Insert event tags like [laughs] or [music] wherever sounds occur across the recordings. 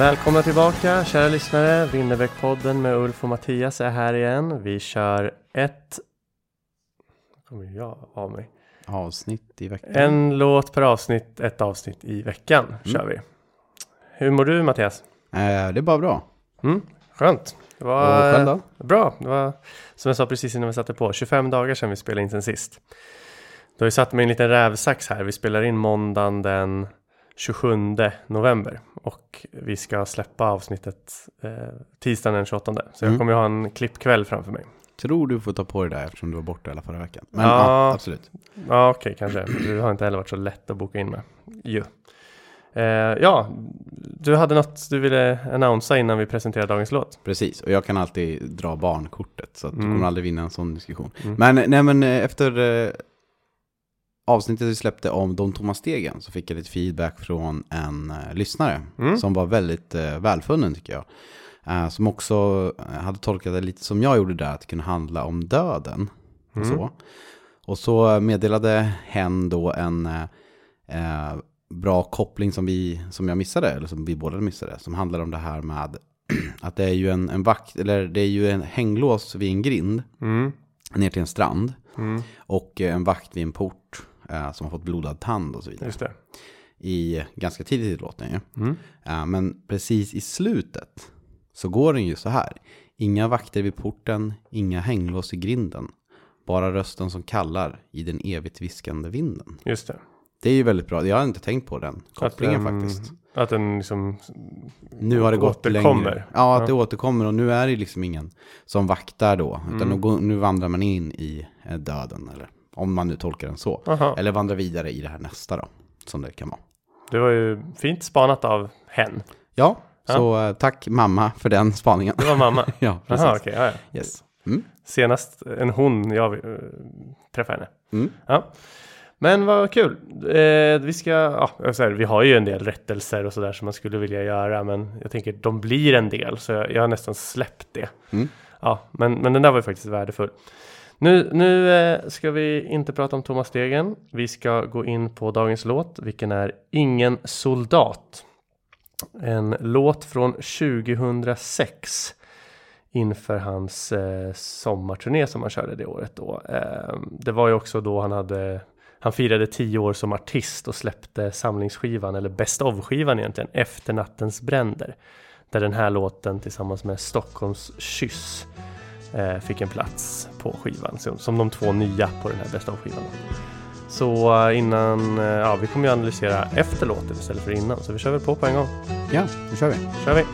Välkomna tillbaka kära lyssnare. Winnerbäckpodden med Ulf och Mattias är här igen. Vi kör ett... kommer jag av mig. Avsnitt i veckan. En låt per avsnitt, ett avsnitt i veckan Mm. kör vi. Hur mår du Mattias? Eh, det är bara bra. Mm, skönt. Det var själv då? bra. Det var som jag sa precis innan vi satte på. 25 dagar sedan vi spelade in sen sist. Du har ju satt mig en liten rävsax här. Vi spelar in måndagen den 27 november och vi ska släppa avsnittet eh, tisdagen den 28. Så jag Mm. kommer ju ha en klippkväll framför mig. Tror du får ta på dig där eftersom du var borta hela förra veckan. Men Ja. ja, absolut. Ja, okej, kanske. Du har inte heller varit så lätt att boka in med. Ju. Eh, ja, du hade något du ville annonsa innan vi presenterar dagens låt. Precis, och jag kan alltid dra barnkortet så att du Mm. kommer aldrig vinna en sån diskussion. Mm. Men, nej, men eh, efter eh, avsnittet vi släppte om de tomma stegen så fick jag lite feedback från en eh, lyssnare Mm. som var väldigt eh, välfunnen tycker jag. Eh, som också hade tolkat det lite som jag gjorde där, att det kunde handla om döden. Och, Mm. så. och så meddelade hen då en eh, bra koppling som, vi, som jag missade, eller som vi båda missade, som handlar om det här med [clears throat] att det är ju en, en vakt, eller det är ju en hänglås vid en grind Mm. ner till en strand Mm. och en vakt vid en port som har fått blodad tand och så vidare. Just det. I ganska tidigt i låten ju. Mm. Eh, men precis i slutet så går den ju så här. Inga vakter vid porten, inga hänglås i grinden. Bara rösten som kallar i den evigt viskande vinden. Just det. Det är ju väldigt bra. Jag har inte tänkt på den kopplingen den- faktiskt. Att den liksom Nu har det gått återkommer. längre. Ja, att det Ja. återkommer och nu är det liksom ingen som vaktar då. Utan Mm. nu, går, nu vandrar man in i eh, döden. Eller om man nu tolkar den så. Aha. Eller vandrar vidare i det här nästa då. Som det kan vara. Det var ju fint spanat av hen. Ja, Ja. så eh, tack mamma för den spaningen. Det var mamma. [laughs] ja, precis. Jaha, okej. ja, ja. Yes. Mm. Senast en hon jag uh, träffade henne. Mm. Ja. Men vad kul. Eh, vi ska, ja, säger, vi har ju en del rättelser och sådär som man skulle vilja göra. Men jag tänker de blir en del. Så jag, jag har nästan släppt det. Mm. Ja, men, men den där var ju faktiskt värdefull. Nu, nu eh, ska vi inte prata om Thomas Stegen. Vi ska gå in på dagens låt, vilken är Ingen soldat. En låt från 2006 inför hans eh, sommarturné som han körde det året då. Eh, det var ju också då han hade han firade tio år som artist och släppte samlingsskivan, eller best of-skivan egentligen, Efter nattens bränder. Där den här låten tillsammans med Stockholms kyss Eh, fick en plats på skivan som de två nya på den här bästa av-skivan. Så eh, innan, eh, ja vi kommer ju analysera efter låten istället för innan så vi kör väl på på en gång. Ja, då kör vi. kör vi.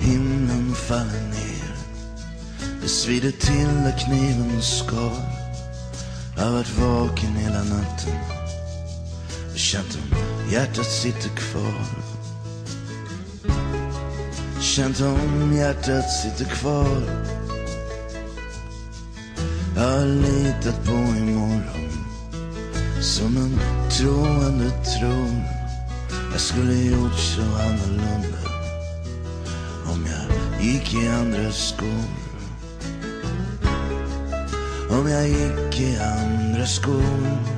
Himlen faller ner, det svider till där kniven skar. Jag har varit vaken hela natten känt om hjärtat sitter kvar. Känt om hjärtat sitter kvar. Jag har litat på imorgon som en troende tror. Jag skulle gjort så annorlunda om jag gick i andra skor. Om jag gick i andra skor.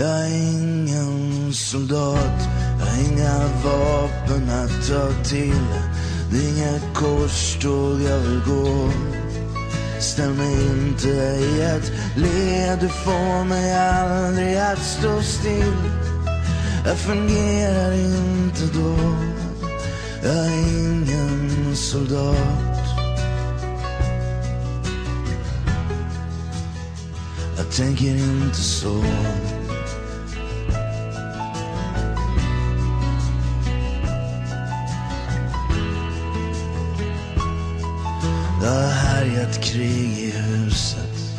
Jag är ingen soldat, jag har inga vapen att ta till. Det är inga korståg jag vill gå. Ställ mig inte i ett led, du får mig aldrig att stå still. Jag fungerar inte då, jag är ingen soldat. Jag tänker inte så. Härjat krig i huset.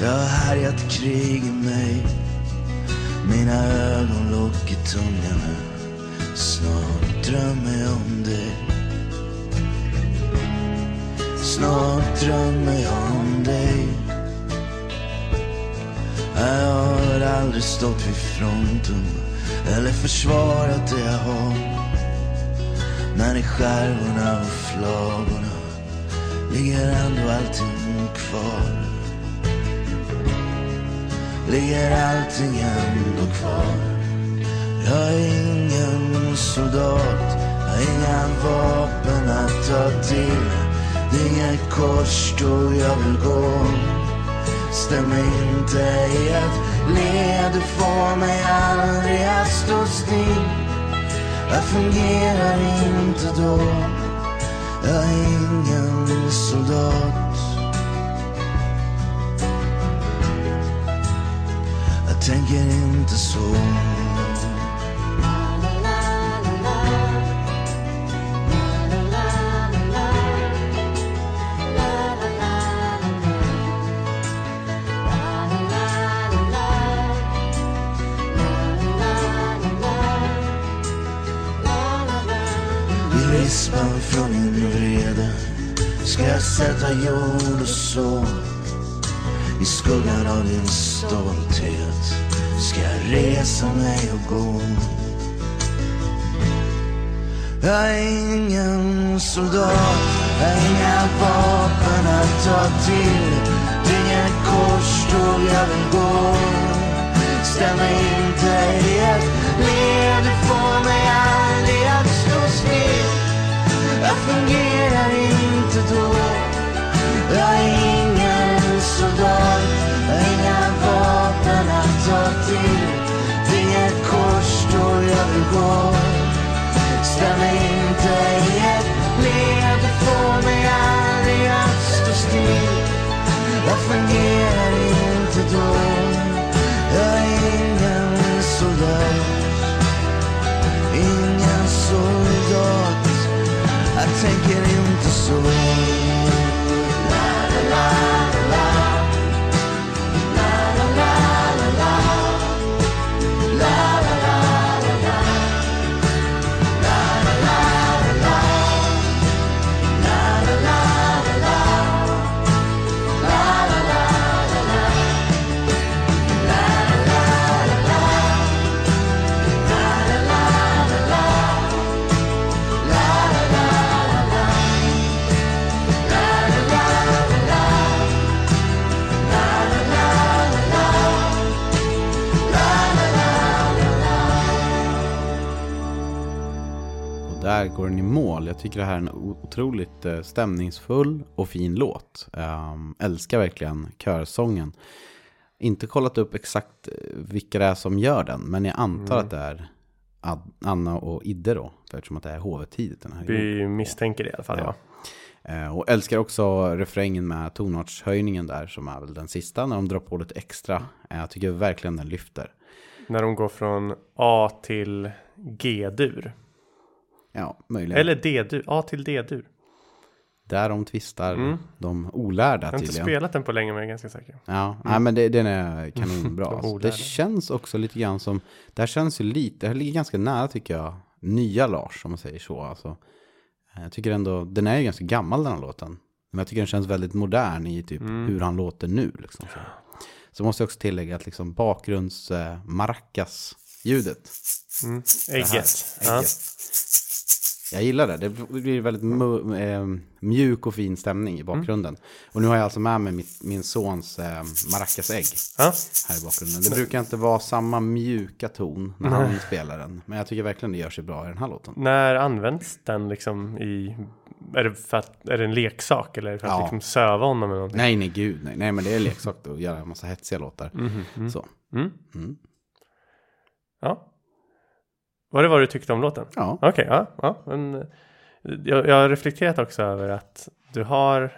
Det har härjat krig i mig. Mina ögonlock är tunga nu. Snart drömmer jag om dig. Snart drömmer jag om dig. Jag har aldrig stått vid fronten eller försvarat det jag har. Men i skärvorna och flagorna ligger ändå allting kvar. Ligger allting ändå kvar. Jag är ingen soldat, jag har inga vapen att ta till. Det är inget korståg jag vill gå. Stämmer inte i ett led, du får mig aldrig att stå still. Jag fungerar inte då, jag är ingen soldat. Jag tänker inte så. Jag och så. I skuggan av din stolthet ska jag resa mig och gå. Jag är ingen soldat, jag har inga vapen att ta till. Det är inget korståg jag vill gå. Ställ mig inte i ett led, du får mig aldrig att stå still. Jag fungerar inte då, jag är ingen soldat. Jag har inga vapen att ta till. Det är inget korståg jag vill gå. Ställ mig inte i ett led, du får mig aldrig att stå still. Jag fungerar inte då, jag är ingen soldat. Ingen soldat, jag tänker inte så. side. Där går den i mål. Jag tycker det här är en otroligt eh, stämningsfull och fin låt. Um, älskar verkligen körsången. Inte kollat upp exakt eh, vilka det är som gör den, men jag antar Mm. att det är Anna och Idde då. Eftersom att det är hovet-tidigt här Vi misstänker det i alla fall. Ja. Ja. Eh, Och älskar också refrängen med tonartshöjningen där som är väl den sista när de drar på lite extra. Jag tycker verkligen den lyfter. När de går från A till G-dur. Ja, möjligen. Eller D-dur. A till D-dur. Där de tvistar Mm. de olärda Jag har inte tydligen. spelat den på länge men jag är ganska säker. Ja, nej, men det, den är kanonbra. [laughs] De alltså. Det känns också lite grann som, det här känns ju lite, det här ligger ganska nära tycker jag, nya Lars om man säger så. Alltså, jag tycker ändå, den är ju ganska gammal den här låten. Men jag tycker den känns väldigt modern i typ Mm. hur han låter nu. Liksom, så. så måste jag också tillägga att liksom bakgrunds eh, maracas-ljudet. Mm. det här, Ägget. Ja. Jag gillar det. Det blir väldigt eh, mjuk och fin stämning i bakgrunden. Och nu har jag alltså med mig mitt, min sons eh, maracasägg Ja. här i bakgrunden. Det brukar inte vara samma mjuka ton när han spelar den. Men jag tycker verkligen det gör sig bra i den här låten. När används den liksom i... Är det, för att, är det en leksak eller är det för att Ja. liksom söva honom eller någonting? Nej, nej, gud, nej. Nej, men det är leksak att göra en massa hetsiga låtar. Så. Mm. Mm. Ja. Var det vad du tyckte om låten? Ja. Okej, ja. ja men, eh, jag, jag har reflekterat också över att du har...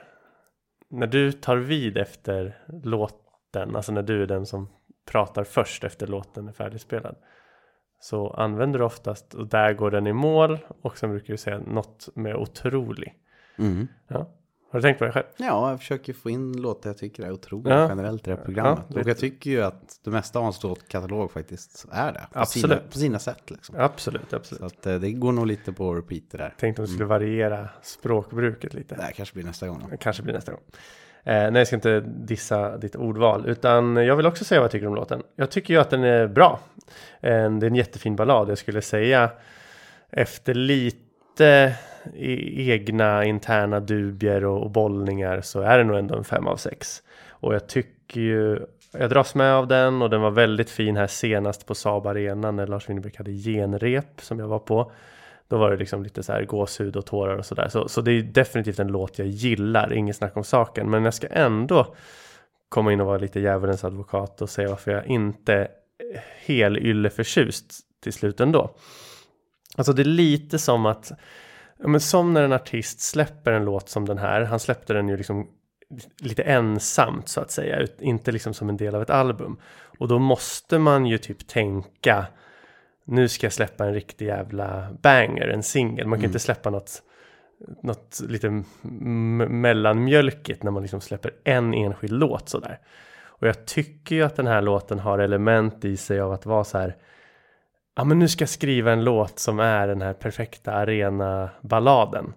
När du tar vid efter låten, alltså när du är den som pratar först efter låten är färdigspelad. Så använder du oftast, och där går den i mål, och sen brukar du säga något med otrolig. Mm. Ja. Har du tänkt på det själv? Ja, jag försöker få in låtar jag tycker är otroliga Ja. generellt i det här programmet. Ja, och jag tycker ju att det mesta av hans låtkatalog faktiskt är det. På, Absolut. Sina, på sina sätt liksom. Absolut, absolut. Så att eh, det går nog lite på repeat det där. Tänkte om du skulle variera språkbruket lite. Det här kanske blir nästa gång. Då. Kanske blir nästa gång. Eh, nej, jag ska inte dissa ditt ordval, utan jag vill också säga vad jag tycker om låten. Jag tycker ju att den är bra. Eh, det är en jättefin ballad. Jag skulle säga efter lite E, egna interna dubier och, och bollningar så är det nog ändå en fem av sex. Och jag tycker ju, jag dras med av den och den var väldigt fin här senast på Saab Arena när Lars Winnerbäck hade genrep som jag var på. Då var det liksom lite så här gåshud och tårar och sådär. Så, så det är definitivt en låt jag gillar, inget snack om saken. Men jag ska ändå komma in och vara lite djävulens advokat och säga varför jag inte helylleförtjust till slut ändå. Alltså det är lite som att, ja, men som när en artist släpper en låt som den här, han släppte den ju liksom lite ensamt så att säga, inte liksom som en del av ett album. Och då måste man ju typ tänka, nu ska jag släppa en riktig jävla banger, en singel. Man kan inte släppa något, något lite mellanmjölkigt när man liksom släpper en enskild låt sådär. Och jag tycker ju att den här låten har element i sig av att vara så här, ja men nu ska jag skriva en låt som är den här perfekta arena-balladen.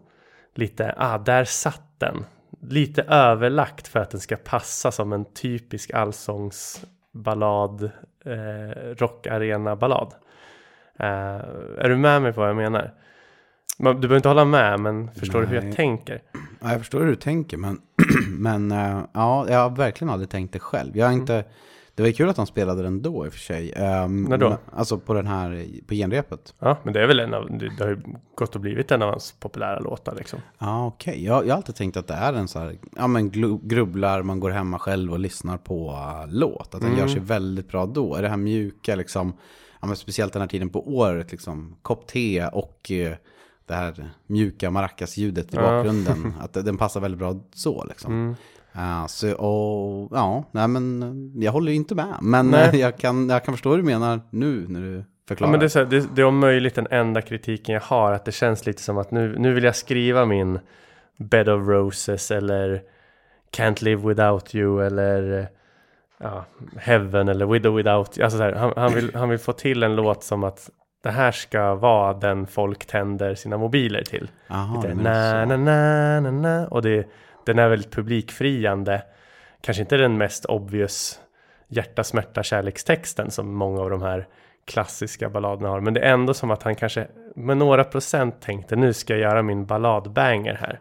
Lite, ah där satt den. Lite överlagt för att den ska passa som en typisk allsångsballad, eh, rockarena-ballad. Eh, är du med mig på vad jag menar? Du behöver inte hålla med, men förstår du hur jag Nej. tänker? Ja, jag förstår hur du tänker, men, [clears throat] men eh, ja, jag har verkligen aldrig tänkt det själv. Jag har inte, det var ju kul att han spelade den då i och för sig. Um, När då? Alltså på den här, på genrepet. Ja, men det är väl en av, det, det har ju gått och blivit en av hans populära låtar liksom. Ja, okej. Jag, jag har alltid tänkt att det är en så här, ja men grubblar, man går hemma själv och lyssnar på uh, låt. Att den Mm. gör sig väldigt bra då. Är det här mjuka liksom, ja men speciellt den här tiden på året liksom, kopp te och eh, det här mjuka maracas-ljudet i Ja. bakgrunden. [laughs] Att den passar väldigt bra så liksom. Mm. Ja, så, och, ja, nej men jag håller inte med. Men Nej. eh, jag kan, jag kan förstå vad du menar nu när du Ja, förklarar. men det, är så här, det, det är om möjligt den enda kritiken jag har, att det känns lite som att nu, nu vill jag skriva min Bed of Roses eller Can't Live Without You eller ja, Heaven eller With or Without. Alltså så här, han, han, vill, han vill få till en låt som att det här ska vara den folk tänder sina mobiler till. Jaha, Lite na, na, na, na, na. Och det, den är väldigt publikfriande. Kanske inte den mest obvious hjärta, smärta, kärlekstexten som många av de här klassiska balladerna har. Men det är ändå som att han kanske med några procent tänkte nu ska jag göra min balladbanger här.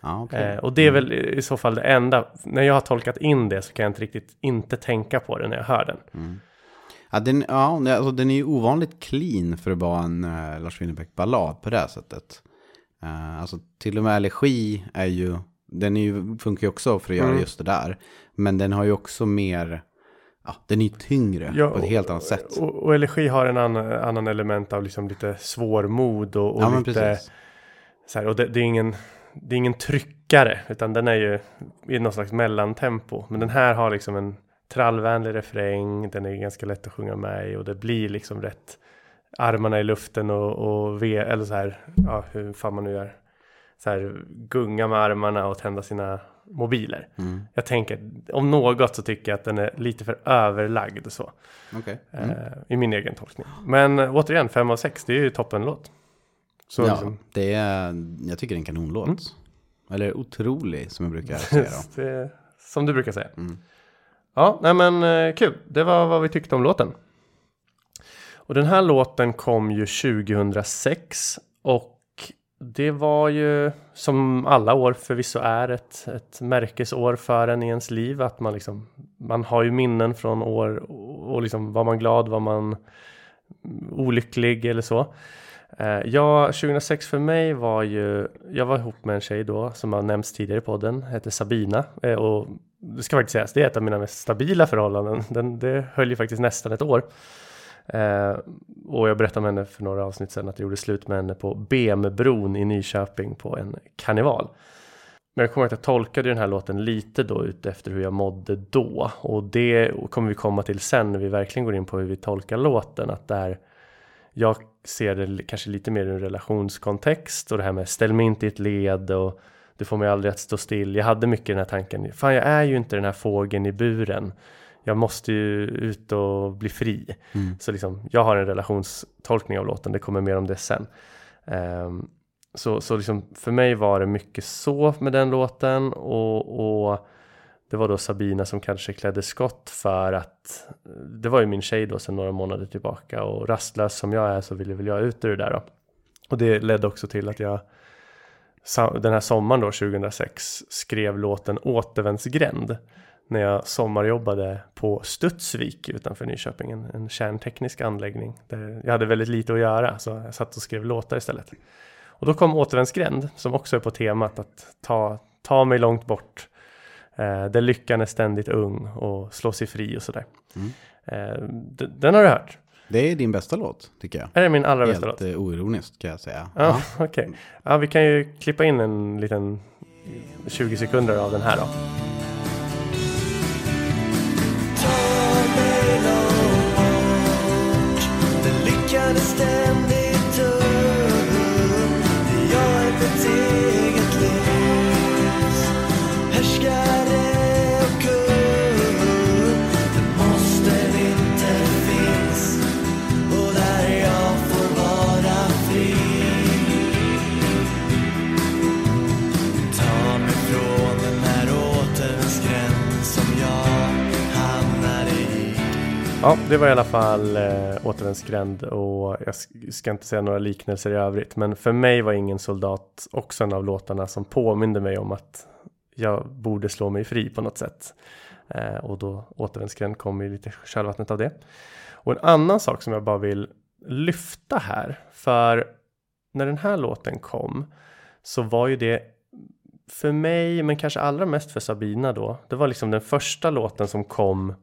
Ja, okej. Eh, och det är väl i så fall det enda. När jag har tolkat in det så kan jag inte riktigt inte tänka på det när jag hör den. Ja, den, ja alltså, den är ju ovanligt clean för att vara en uh, Lars Winnerbäck-ballad på det här sättet. Uh, alltså till och med Elegi är ju, den är ju, funkar ju också för att göra Mm. just det där. Men den har ju också mer, ja, den är ju tyngre Ja, på ett helt annat sätt. Och, och elegi har en annan, annan element av liksom lite svårmod och, och ja, lite så här, och det, det, är ingen, det är ingen tryckare, utan den är ju i någon slags mellantempo. Men den här har liksom en trallvänlig refräng, den är ganska lätt att sjunga med i och det blir liksom rätt armarna i luften och, och ve, eller så här, ja hur fan man nu gör. Så här, gunga med armarna och tända sina mobiler. Jag tänker, om något så tycker jag att den är lite för överlagd så. Okej. Eh, I min egen tolkning. Men eh, återigen, 5 av 6, det är ju toppenlåt. Så Ja, liksom, det är, jag tycker det är en kanonlåt. Eller otrolig som jag brukar säga [laughs] det, som du brukar säga. Ja, nej men eh, kul. Det var vad vi tyckte om låten. Och den här låten kom ju 2006 och det var ju som alla år förvisso är ett, ett märkesår för en i ens liv. Att man liksom, man har ju minnen från år och liksom var man glad, var man olycklig eller så. Eh, ja, 2006 för mig var ju, jag var ihop med en tjej då som har nämnts tidigare i podden, hette Sabina. Eh, och det ska faktiskt sägas, det är ett av mina mest stabila förhållanden. Den, det höll ju faktiskt nästan ett år. Eh, och jag berättade om henne för några avsnitt sedan att jag gjorde slut med henne på BM-bron i Nyköping på en karneval. Men jag kommer ihåg att jag tolkade den här låten lite då utefter hur jag mådde då. Och det kommer vi komma till sen när vi verkligen går in på hur vi tolkar låten. Att där jag ser det kanske lite mer i en relationskontext och det här med ställ mig inte i ett led och du får mig aldrig att stå still. Jag hade mycket den här tanken, fan jag är ju inte den här fågeln i buren. Jag måste ju ut och bli fri. Så liksom, jag har en relationstolkning av låten, det kommer mer om det sen. Ehm, så så liksom, för mig var det mycket så med den låten och, och det var då Sabina som kanske klädde skott för att det var ju min tjej då sedan några månader tillbaka och rastlös som jag är så ville väl jag ut ur det där då. Och det ledde också till att jag den här sommaren då 2006 skrev låten Återvändsgränd när jag sommarjobbade på Studsvik utanför Nyköping, en, en kärnteknisk anläggning där jag hade väldigt lite att göra så jag satt och skrev låtar istället. Och då kom Återvändsgränd som också är på temat att ta, ta mig långt bort eh, där lyckan är ständigt ung och slå sig fri och sådär. Eh, d- den har du hört? Det är din bästa låt, tycker jag. Är det min allra bästa låt? Helt eh, oironiskt kan jag säga. Ja, okej. Ja, vi kan ju klippa in en liten 20 sekunder av den här då. Det var i alla fall eh, återvändsgränd och jag ska inte säga några liknelser i övrigt. Men för mig var Ingen soldat också en av låtarna som påminde mig om att jag borde slå mig fri på något sätt. Eh, och då återvändsgränd kom i lite kölvattnet av det. Och en annan sak som jag bara vill lyfta här. För när den här låten kom så var ju det för mig, men kanske allra mest för Sabina då. Det var liksom den första låten som kom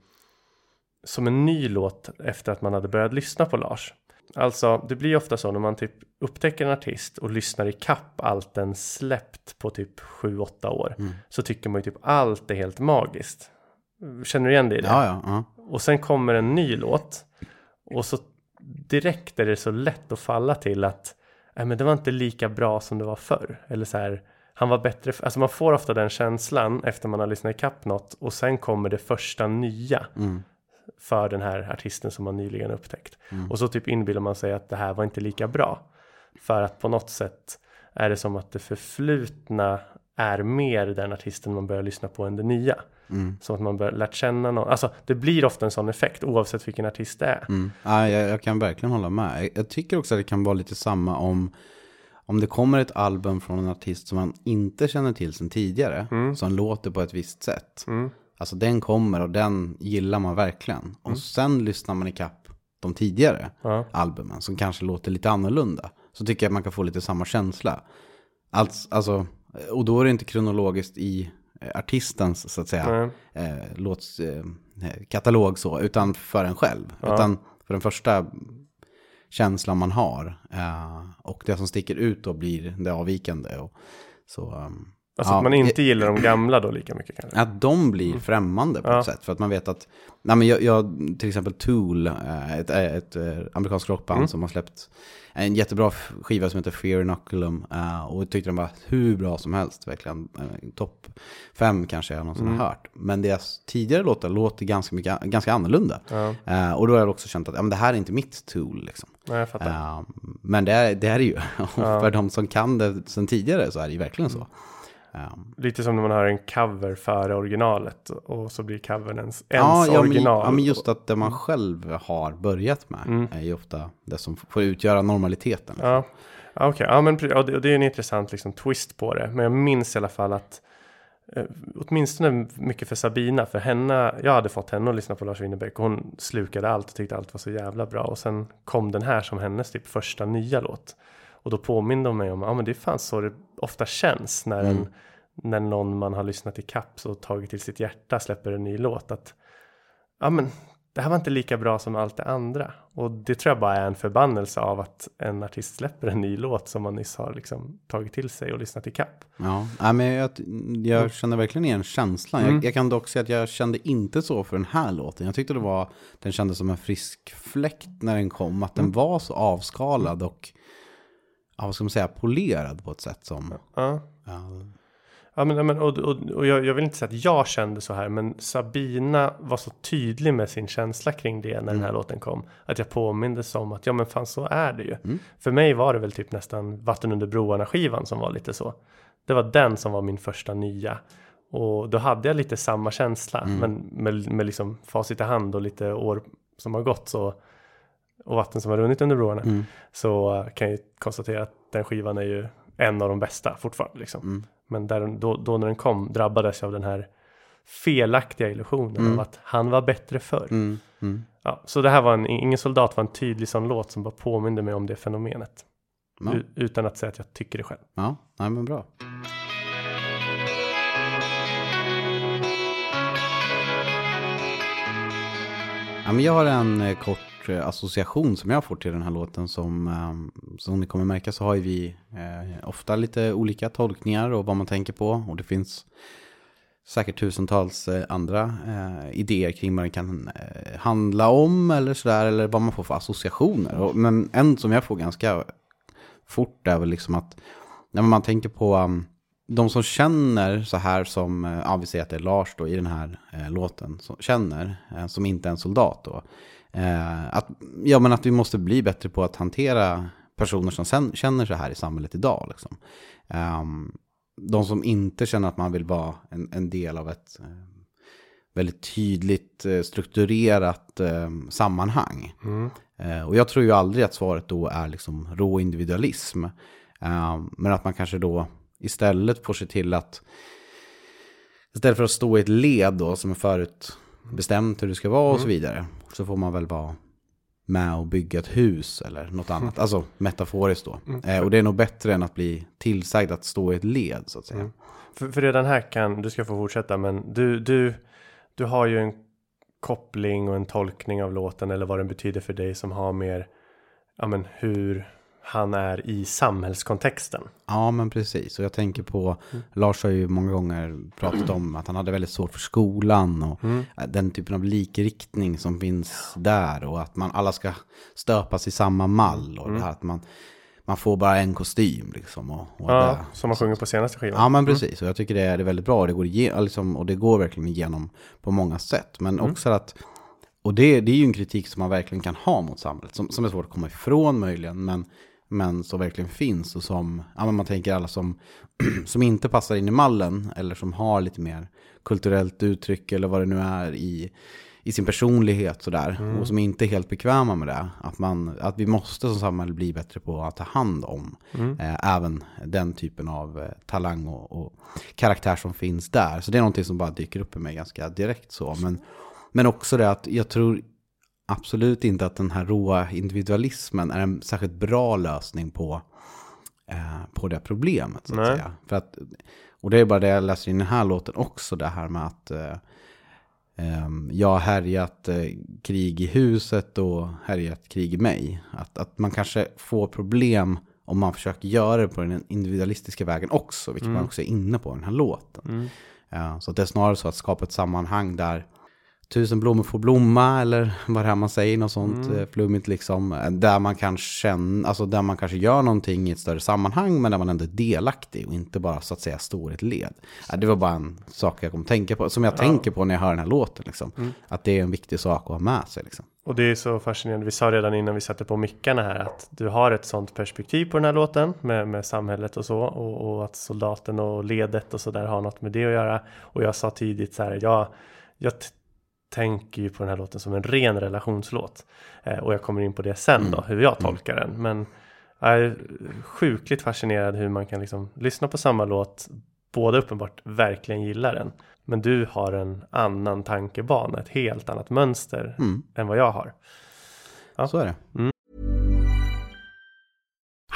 som en ny låt efter att man hade börjat lyssna på Lars. Alltså, det blir ofta så när man typ upptäcker en artist och lyssnar i kapp allt den släppt på typ 7-8 år. Så tycker man ju typ allt är helt magiskt. Känner du igen i det? Ja, ja, ja. Och sen kommer en ny låt. Och så direkt är det så lätt att falla till att Nej, men det var inte lika bra som det var förr. Eller så här, han var bättre. Alltså man får ofta den känslan efter man har lyssnat i kapp något. Och sen kommer det första nya. För den här artisten som man nyligen upptäckt. Och så typ inbillar man sig att det här var inte lika bra. För att på något sätt är det som att det förflutna är mer den artisten man börjar lyssna på än det nya. Som att man börjar lärt känna någon. Alltså det blir ofta en sån effekt oavsett vilken artist det är. Mm. Ja, jag, jag kan verkligen hålla med. Jag, tycker också att det kan vara lite samma om, om det kommer ett album från en artist som man inte känner till sedan tidigare. Som låter på ett visst sätt. Alltså den kommer och den gillar man verkligen. Och sen lyssnar man ikapp de tidigare Ja. albumen som kanske låter lite annorlunda. Så tycker jag att man kan få lite samma känsla. Alltså, alltså, och då är det inte kronologiskt i eh, artistens så att säga eh, låts, eh, katalog så, utan för en själv. Utan för den första känslan man har. Eh, och det som sticker ut då blir det avvikande. Och, så, ehm, Alltså Ja, att man inte eh, gillar de gamla då lika mycket kanske. Att de blir främmande på Mm. Ja. ett sätt. För att man vet att, nej men jag, jag till exempel Tool, eh, ett, ett, ett amerikanskt rockband Mm. som har släppt en jättebra skiva som heter Fear Inoculum. eh, Och tyckte den var hur bra som helst, verkligen. Eh, Topp fem kanske jag någonsin Mm. har hört. Men deras tidigare låtar låter ganska, mycket, ganska annorlunda. Ja, Eh, och då har jag också känt att ja, men det här är inte mitt Tool. Liksom. nej, jag fattar. Eh, men det är det är ju. [laughs] Och för de som kan det sen tidigare så är det ju verkligen så. Eh, Lite som när man har en cover före originalet och så blir covern ens, ens Ja, ja, men, original. ja, men just att det man själv har börjat med Mm. är ju ofta det som får utgöra normaliteten. Ja, ja, okej. Ja, men pre- ja, det, och det är en intressant liksom, twist på det. Men jag minns i alla fall att eh, åtminstone mycket för Sabina, för henne, jag hade fått henne att lyssna på Lars Winnerbäck och hon slukade allt och tyckte allt var så jävla bra. Och sen kom den här som hennes typ första nya låt. Och då påminde hon mig om, ja men det är fan så det ofta känns när, en, när någon man har lyssnat i kaps och tagit till sitt hjärta släpper en ny låt. Att, ja men det här var inte lika bra som allt det andra. Och det tror jag bara är en förbannelse av att en artist släpper en ny låt som man nyss har liksom tagit till sig och lyssnat i kapp. Ja, ja men jag, jag känner verkligen igen känslan. Mm. Jag, jag kan dock säga att jag kände inte så för den här låten. Jag tyckte det var, den kändes som en frisk fläkt när den kom. Att den Mm. var så avskalad och, ja, vad ska man säga, polerad på ett sätt som, Ja, ja, ja men, men och, och, och jag, jag vill inte säga att jag kände så här, men Sabina var så tydlig med sin känsla kring det när den här låten kom. Att jag påmindes om att ja men fan så är det ju. För mig var det väl typ nästan Vatten under broarna skivan som var lite så. Det var den som var min första nya. Och då hade jag lite samma känsla. Men med, med liksom facit i hand och lite år som har gått så. Och vatten som har runnit under broarna. Så eh, kan jag ju konstatera att den skivan är ju en av de bästa fortfarande. Liksom. Men där, då, då när den kom drabbades jag av den här felaktiga illusionen av att han var bättre förr. mm, mm. Ja, så det här var en, Ingen soldat var en tydlig sån låt som bara påminde mig om det fenomenet. Ja, utan att säga att jag tycker det själv. ja, nej men bra. Ja, men jag har en eh, kort eh, association som jag får till den här låten. Som, ehm, som ni kommer märka så har ju vi eh, ofta lite olika tolkningar och vad man tänker på. Och det finns säkert tusentals eh, andra idéer kring vad den kan handla om eller sådär. Eller vad man får för associationer. Men en som jag får ganska fort är väl liksom att när man tänker på ehm, de som känner så här som, ja vi säger att det är Lars då i den här eh, låten, som känner, eh, som inte är en soldat då. Eh, att, ja men att vi måste bli bättre på att hantera personer som sen, känner så här i samhället idag. Liksom. Ehm, de som inte känner att man vill vara en, en del av ett eh, väldigt tydligt eh, strukturerat eh, sammanhang. Eh, och jag tror ju aldrig att svaret då är liksom rå individualism. Eh, men att man kanske då istället får se till att istället för att stå i ett led då som är förut bestämt hur det ska vara och så vidare. Så får man väl vara med och bygga ett hus eller något annat. [laughs] Alltså metaforiskt då. Eh, och det är nog bättre än att bli tillsagd att stå i ett led så att säga. För, för redan här kan, du ska få fortsätta, men du, du, du har ju en koppling och en tolkning av låten eller vad den betyder för dig som har mer, ja men hur han är i samhällskontexten. Ja, men precis. Och jag tänker på, Lars har ju många gånger pratat om att han hade väldigt svårt för skolan och den typen av likriktning som finns där och att man alla ska stöpas i samma mall och det här att man, man får bara en kostym liksom. Och, och Ja, det. som man sjunger på senaste skivan. Ja, men precis. Och jag tycker det är, det är väldigt bra och det, går igen, liksom, och det går verkligen igenom på många sätt. Men också att, och det, det är ju en kritik som man verkligen kan ha mot samhället, som, som är svårt att komma ifrån möjligen, men, men som verkligen finns och som, ja men man tänker alla som, [clears throat] som inte passar in i mallen eller som har lite mer kulturellt uttryck eller vad det nu är i, i sin personlighet sådär och som inte är helt bekväma med det. Att, man, att vi måste som samhälle bli bättre på att ta hand om eh, även den typen av eh, talang och, och karaktär som finns där. Så det är någonting som bara dyker upp i mig ganska direkt så. Men, men också det att jag tror absolut inte att den här råa individualismen är en särskilt bra lösning på, eh, på det problemet. Så att Nej. säga. För att, och det är bara det jag läser i den här låten också, det här med att eh, ehm, jag har härjat eh, krig i huset och härjat krig i mig. Att, att man kanske får problem om man försöker göra det på den individualistiska vägen också, vilket Mm. man också är inne på i den här låten. Ja, så det är snarare så att skapa ett sammanhang där tusen blommor får blomma eller vad det är man säger, något sånt Mm. eh, flummigt liksom. eh, Där man kan känna, alltså där man kanske gör någonting i ett större sammanhang men där man ändå är delaktig och inte bara så att säga står i ett led. Ja, det var bara en sak jag kom att tänka på, som jag tänker på när jag hör den här låten liksom. Mm. Att det är en viktig sak att ha med sig liksom. Och det är så fascinerande. Vi sa redan innan vi satte på mickarna här att du har ett sånt perspektiv på den här låten med, med samhället och så och, och att soldaten och ledet och så där har något med det att göra. Och jag sa tidigt så här, jag, jag tänker ju på den här låten som en ren relationslåt. Eh, och jag kommer in på det sen då, hur jag tolkar den. Men jag är sjukligt fascinerad hur man kan liksom lyssna på samma låt, båda uppenbart verkligen gillar den. Men du har en annan tankebana, ett helt annat mönster Mm. än vad jag har. Ja. Så är det.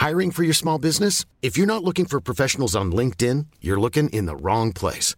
Hiring for your small business? If you're not looking for professionals on LinkedIn, you're looking in the wrong place.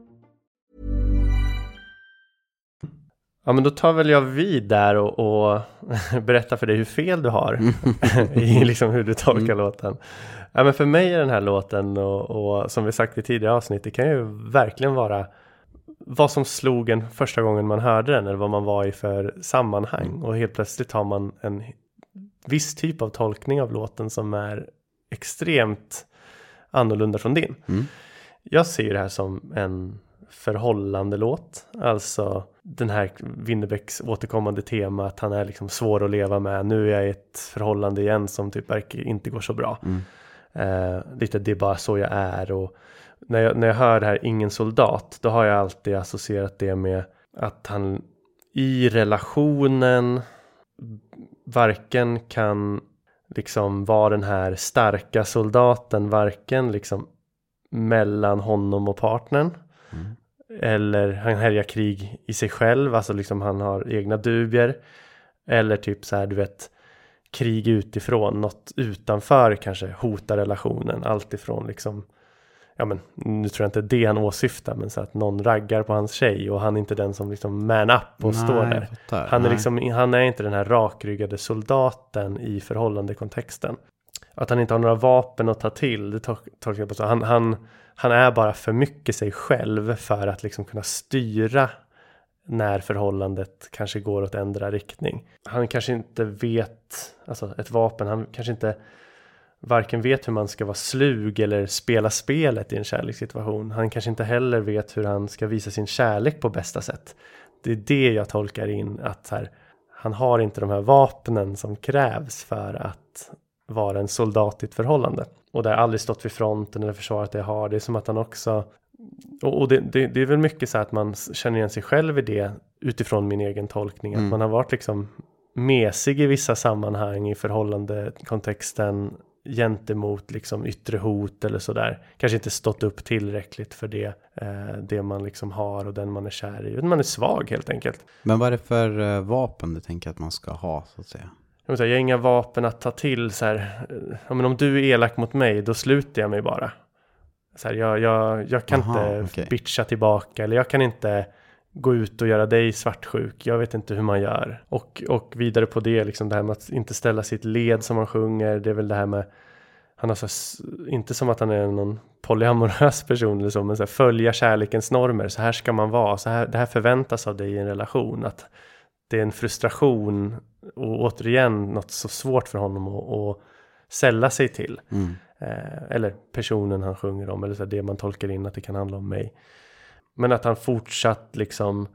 Ja men då tar väl jag vid där och, och [laughs] berättar för dig hur fel du har [laughs] i liksom hur du tolkar låten. Ja men för mig är den här låten och, och som vi sagt i tidigare avsnitt det kan ju verkligen vara vad som slog en första gången man hörde den eller vad man var i för sammanhang och helt plötsligt har man en viss typ av tolkning av låten som är extremt annorlunda från din. Jag ser det här som en förhållande låt. Alltså den här Winnerbäcks återkommande tema att han är liksom svår att leva med. Nu är jag i ett förhållande igen som typ verkar inte går så bra. Eh, lite det är bara så jag är och när jag, när jag hör det här ingen soldat då har jag alltid associerat det med att han i relationen varken kan liksom vara den här starka soldaten varken liksom mellan honom och partnern eller han härjar krig i sig själv, alltså liksom han har egna dubier eller typ så här du vet krig utifrån, något utanför kanske hotar relationen, allt ifrån liksom ja men nu tror jag inte det han åsyftar men så att någon raggar på hans tjej och han är inte den som liksom man up och Nej, står där. fattar. Han är Nej. liksom, han är inte den här rakryggade soldaten i förhållandekontexten. Att han inte har några vapen att ta till, det tol- tolkar jag på så. Han, han, han är bara för mycket sig själv för att liksom kunna styra när förhållandet kanske går åt ändra riktning. Han kanske inte vet, alltså ett vapen, han kanske inte varken vet hur man ska vara slug eller spela spelet i en kärlekssituation. Han kanske inte heller vet hur han ska visa sin kärlek på bästa sätt. Det är det jag tolkar in att här, han har inte de här vapnen som krävs för att vara en soldat i ett förhållande. Och det har aldrig stått vid fronten eller försvarat det jag har. Det är som att han också och, det, det, det är väl mycket så att man känner igen sig själv i det utifrån min egen tolkning. Att man har varit liksom mesig i vissa sammanhang i förhållandekontexten gentemot liksom yttre hot eller sådär. Kanske inte stått upp tillräckligt för det, eh, det man liksom har och den man är kär i. Man är svag helt enkelt. Men vad är det för eh, vapen du tänker att man ska ha så att säga? Jag, säga, jag har inga vapen att ta till så här. Ja, men om du är elak mot mig, då sluter jag mig bara. Så här, jag, jag, jag kan Aha, inte okej. bitcha tillbaka eller jag kan inte gå ut och göra dig svartsjuk. Jag vet inte hur man gör. Och, och vidare på det, liksom det här med att inte ställa sitt led som man sjunger. Det är väl det här med, han har så, inte som att han är någon polyamorös person eller så, men så här, följa kärlekens normer. Så här ska man vara. Så här, det här förväntas av dig i en relation. Att det är en frustration och återigen något så svårt för honom att, att sälla sig till. Eh, eller personen han sjunger om, eller så det man tolkar in att det kan handla om mig. Men att han fortsatt liksom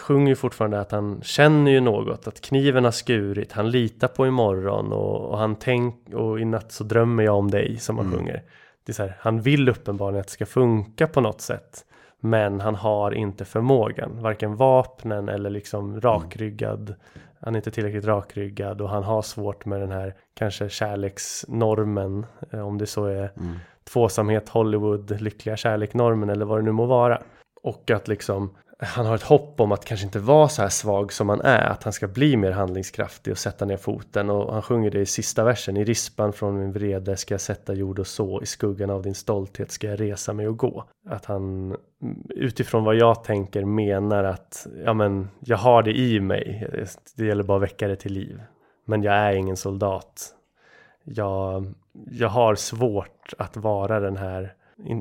sjunger ju fortfarande att han känner ju något, att kniven har skurit, han litar på imorgon och, och han tänker och i natt så drömmer jag om dig som han Mm. sjunger. Det är så här, han vill uppenbarligen att det ska funka på något sätt. Men han har inte förmågan, varken vapnen eller liksom rakryggad. Han är inte tillräckligt rakryggad och han har svårt med den här kanske kärleksnormen, eh, om det så är Mm. tvåsamhet, Hollywood, lyckliga kärleknormen eller vad det nu må vara. Och att liksom han har ett hopp om att kanske inte vara så här svag som han är, att han ska bli mer handlingskraftig och sätta ner foten. Och han sjunger det i sista versen, i rispan från min vrede ska jag sätta jord och så, i skuggan av din stolthet ska jag resa mig och gå. Att han mm, utifrån vad jag tänker menar att, ja men, jag har det i mig, det gäller bara att väcka det till liv. Men jag är ingen soldat. Jag, jag har svårt att vara den här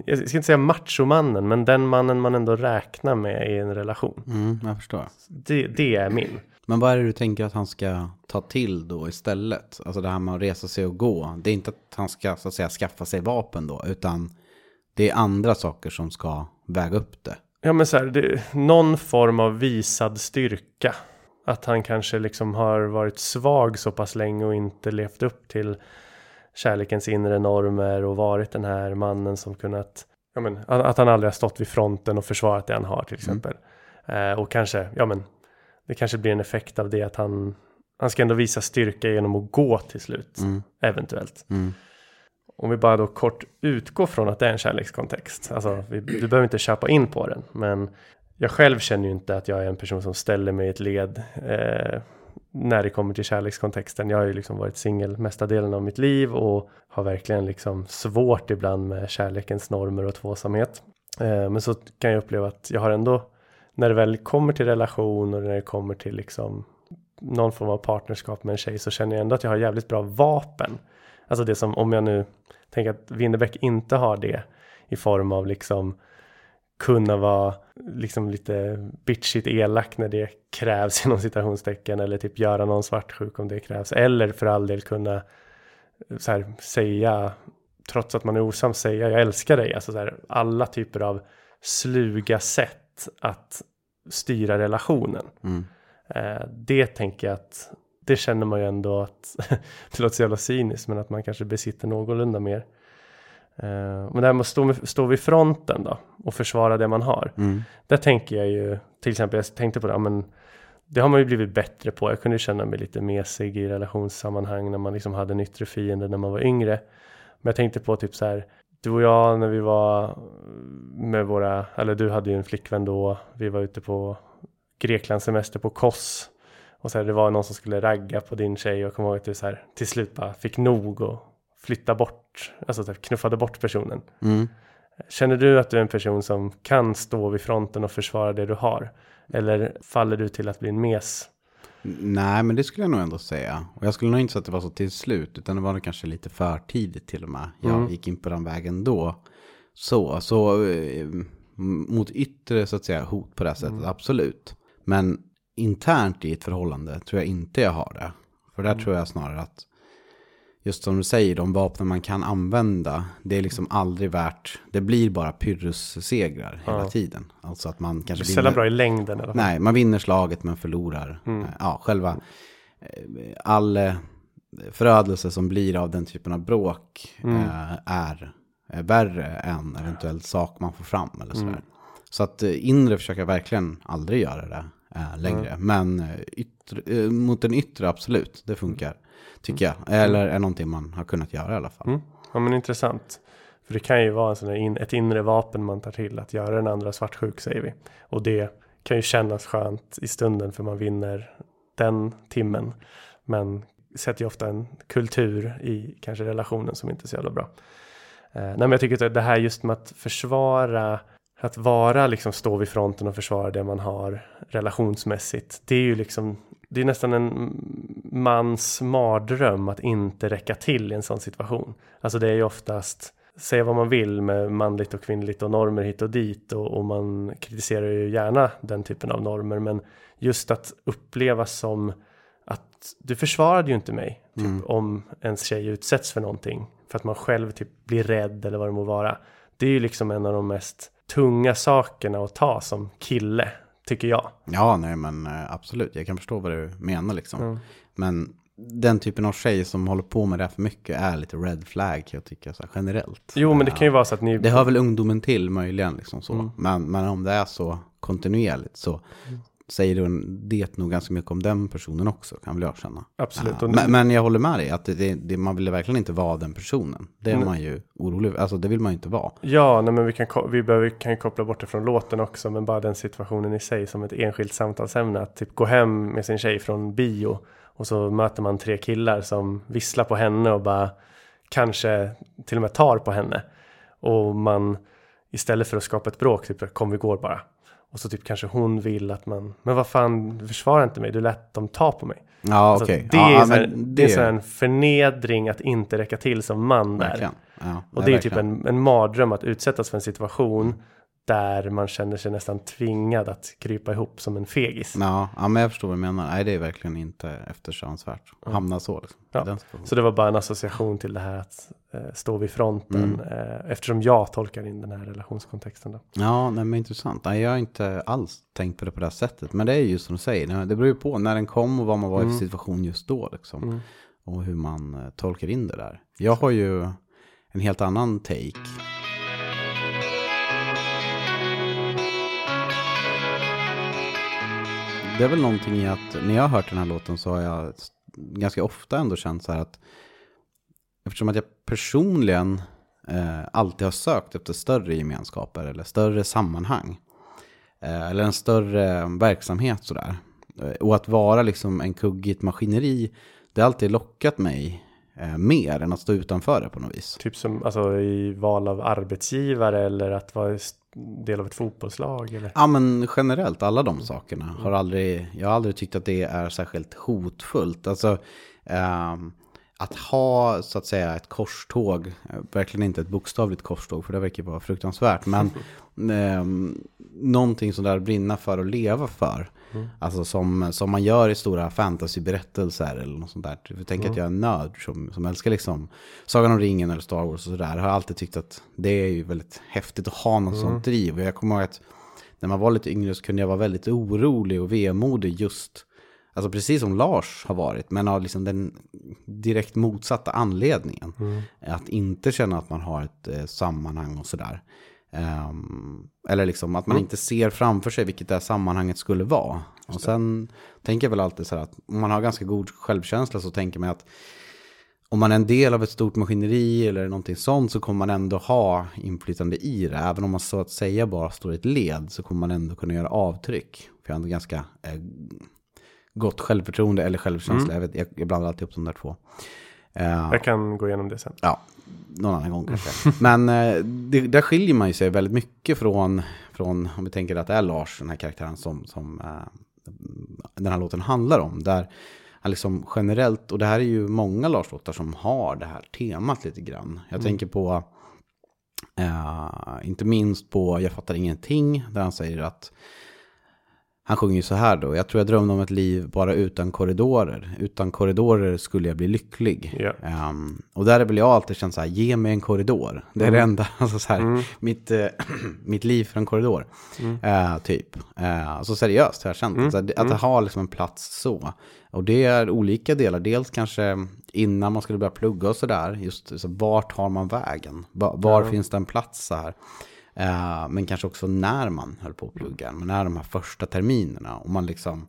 jag ska inte säga machomannen, men den mannen man ändå räknar med i en relation. Mm, jag förstår. Det, det är min. Men vad är det du tänker att han ska ta till då istället? Alltså det här med att resa sig och gå. Det är inte att han ska så att säga skaffa sig vapen då, utan det är andra saker som ska väga upp det. Ja men så här, det, någon form av visad styrka. Att han kanske liksom har varit svag så pass länge och inte levt upp till kärlekens inre normer och varit den här mannen som kunnat, ja men att han aldrig har stått vid fronten och försvarat det han har till exempel. Eh, och kanske, ja men det kanske blir en effekt av det att han, han ska ändå visa styrka genom att gå till slut, Mm. eventuellt. Mm. Om vi bara då kort utgår från att det är en kärlekskontext. Alltså, vi, du behöver inte köpa in på den. Men jag själv känner ju inte att jag är en person som ställer mig i ett led eh, när det kommer till kärlekskontexten. Jag har ju liksom varit singel mesta delen av mitt liv och har verkligen liksom svårt ibland med kärlekens normer och tvåsamhet. Eh, men så kan jag uppleva att jag har ändå, när det väl kommer till relation och när det kommer till liksom någon form av partnerskap med en tjej så känner jag ändå att jag har jävligt bra vapen. Alltså det som om jag nu tänker att Winnerbäck inte har det i form av liksom kunna vara liksom lite bitchigt elak när det krävs [laughs] inom citationstecken eller typ göra någon svartsjuk om det krävs eller för all del kunna så här, säga trots att man är osams säga jag älskar dig alltså så här, alla typer av sluga sätt att styra relationen. Mm. Eh, det tänker jag att det känner man ju ändå att [laughs] det låter så jävla cyniskt men att man kanske besitter någorlunda mer. Eh, men det här med att stå, stå vid fronten då och försvara det man har. Mm. Där tänker jag ju till exempel jag tänkte på det, men det har man ju blivit bättre på. Jag kunde känna mig lite mesig i relationssammanhang när man liksom hade en yttre fiende när man var yngre. Men jag tänkte på typ så här, du och jag när vi var med våra, eller du hade ju en flickvän då, vi var ute på Grekland semester på Kos. Och så här, det var någon som skulle ragga på din tjej och jag kommer ihåg att du så här, till slut bara fick nog och flytta bort, alltså så här, knuffade bort personen. Mm. Känner du att du är en person som kan stå vid fronten och försvara det du har? Eller faller du till att bli en mes? Nej, men det skulle jag nog ändå säga. Och jag skulle nog inte säga att det var så till slut, utan det var nog kanske lite för tidigt till och med. Jag Mm. gick in på den vägen då. Så, så eh, mot yttre så att säga hot på det här sättet, absolut. Men internt i ett förhållande tror jag inte jag har det. För där tror jag snarare att, just som du säger, de vapen man kan använda, det är liksom aldrig värt, det blir bara pyrrussegrar hela Ja. tiden. Alltså att man Det kanske är sällan bra i längden i alla fall. Nej, man vinner slaget men förlorar. Mm. Eh, Ja, själva eh, all eh, förödelse som blir av den typen av bråk Mm. är värre än eventuell sak man får fram eller sådär. Mm. Så att inre försöker jag verkligen aldrig göra det längre. Men eh, yttre, mot den yttre absolut, det funkar. Tycker jag. Eller är någonting man har kunnat göra i alla fall. Mm. Ja men intressant. För det kan ju vara en sån in, ett inre vapen man tar till att göra den andra svartsjuk säger vi. Och det kan ju kännas skönt i stunden för man vinner den timmen. Men sätter ju ofta en kultur i kanske relationen som inte är så jävla bra. Eh, nej men jag tycker att det här just med att försvara att vara liksom stå vid fronten och försvara det man har relationsmässigt. Det är ju liksom det är nästan en mans mardröm att inte räcka till i en sån situation. Alltså det är ju oftast, säga vad man vill med manligt och kvinnligt och normer hit och dit och, och man kritiserar ju gärna den typen av normer men just att uppleva som att du försvarade ju inte mig typ, om ens tjej utsätts för någonting för att man själv typ blir rädd eller vad det må vara. Det är ju liksom en av de mest tunga sakerna att ta som kille, tycker jag. Ja, nej men eh, absolut. Jag kan förstå vad du menar liksom. Mm. Men den typen av tjej som håller på med det här för mycket är lite red flag, jag tycker så här, generellt. Jo, men det kan ju vara så att ni... Det hör väl ungdomen till möjligen, liksom så. Mm. Men, men om det är så kontinuerligt så säger det, det nog ganska mycket om den personen också, kan väl jag känna. Absolut. Ja, men, men jag håller med dig, att det, det, man vill verkligen inte vara den personen. Det är Nej. man ju orolig Alltså det vill man ju inte vara. Ja, nej, men vi, kan, vi behöver, kan ju koppla bort det från låten också, men bara den situationen i sig som ett enskilt samtalsämne. Att typ gå hem med sin tjej från bio och så möter man tre killar som visslar på henne och bara kanske till och med tar på henne. Och man istället för att skapa ett bråk, typ kom vi går bara. Och så typ kanske hon vill att man, men vad fan, du försvarar inte mig, du lät dem ta på mig. Ja, Alltså, okej. Det, ja, är ja, här, men det är en förnedring att inte räcka till som man där. Ja, Och nej, det är typ en, en mardröm att utsättas för en situation där man känner sig nästan tvingad att krypa ihop som en fegis. Ja, ja, men jag förstår vad du menar. Nej, det är verkligen inte eftersträvansvärt. att Hamna så liksom. Ja. Så det var bara en association till det här att eh, stå vid fronten Mm. eh, eftersom jag tolkar in den här relationskontexten. Då. Ja, nej, men intressant. Nej, jag har inte alls tänkt på det på det här sättet. Men det är ju som du säger, det beror ju på när den kom och vad man var i Mm. för situation just då. Liksom. Mm. Och hur man eh, tolkar in det där. Jag har ju en helt annan take. Det är väl någonting i att när jag har hört den här låten så har jag ganska ofta ändå känt så här att eftersom att jag personligen eh, alltid har sökt efter större gemenskaper eller större sammanhang eh, eller en större mm, verksamhet sådär. Eh, och att vara liksom en kugg i ett maskineri, det har alltid lockat mig eh, mer än att stå utanför det på något vis. Typ som alltså, i val av arbetsgivare eller att vara st- del av ett fotbollslag. Eller? Ja men generellt, alla de sakerna har aldrig, jag har aldrig tyckt att det är särskilt hotfullt. Alltså ehm, att ha så att säga ett korståg, eh, verkligen inte ett bokstavligt korståg för det verkar vara fruktansvärt, men [laughs] ehm, någonting som där brinna för och leva för. Alltså som, som man gör i stora fantasyberättelser eller något sånt där. För tänk att jag är en nörd som, som älskar liksom Sagan om ringen eller Star Wars och sådär. Jag har alltid tyckt att det är ju väldigt häftigt att ha något sånt driv. Och jag kommer ihåg att när man var lite yngre så kunde jag vara väldigt orolig och vemodig just Alltså precis som Lars har varit, men av liksom den direkt motsatta anledningen. Att inte känna att man har ett eh, sammanhang och sådär. Ehm, eller liksom att man inte ser framför sig vilket det här sammanhanget skulle vara. Och sen tänker jag väl alltid så här att om man har ganska god självkänsla så tänker man att om man är en del av ett stort maskineri eller någonting sånt så kommer man ändå ha inflytande i det. Även om man så att säga bara står i ett led så kommer man ändå kunna göra avtryck. För jag har ändå ganska eh, gott självförtroende eller självkänsla. Jag, vet, jag, jag blandar alltid upp de där två. Eh, Jag kan gå igenom det sen. Ja, någon annan gång kanske. Men eh, det, där skiljer man ju sig väldigt mycket från, från, om vi tänker att det är Lars, den här karaktären som, som eh, den här låten handlar om. Där han liksom generellt, och det här är ju många Lars-låtar som har det här temat lite grann. Jag tänker på, eh, inte minst på Jag fattar ingenting, där han säger att han sjunger ju så här då. Jag tror jag drömde om ett liv bara utan korridorer. Utan korridorer skulle jag bli lycklig. Ja. Ehm, och där väl jag alltid känt så här, ge mig en korridor. Det är det enda, [laughs] alltså så här, mitt, eh, [clears throat] mitt liv för en korridor. Eh, typ. Uh, så seriöst har jag känt. Alltså, att, att ha liksom en plats så. Och det är olika delar. Dels kanske innan man skulle börja plugga och sådär. Just så, vart har man vägen? Var, var finns det en plats så här? Eh, men kanske också när man höll på att plugga. Men när de här första terminerna. Och man liksom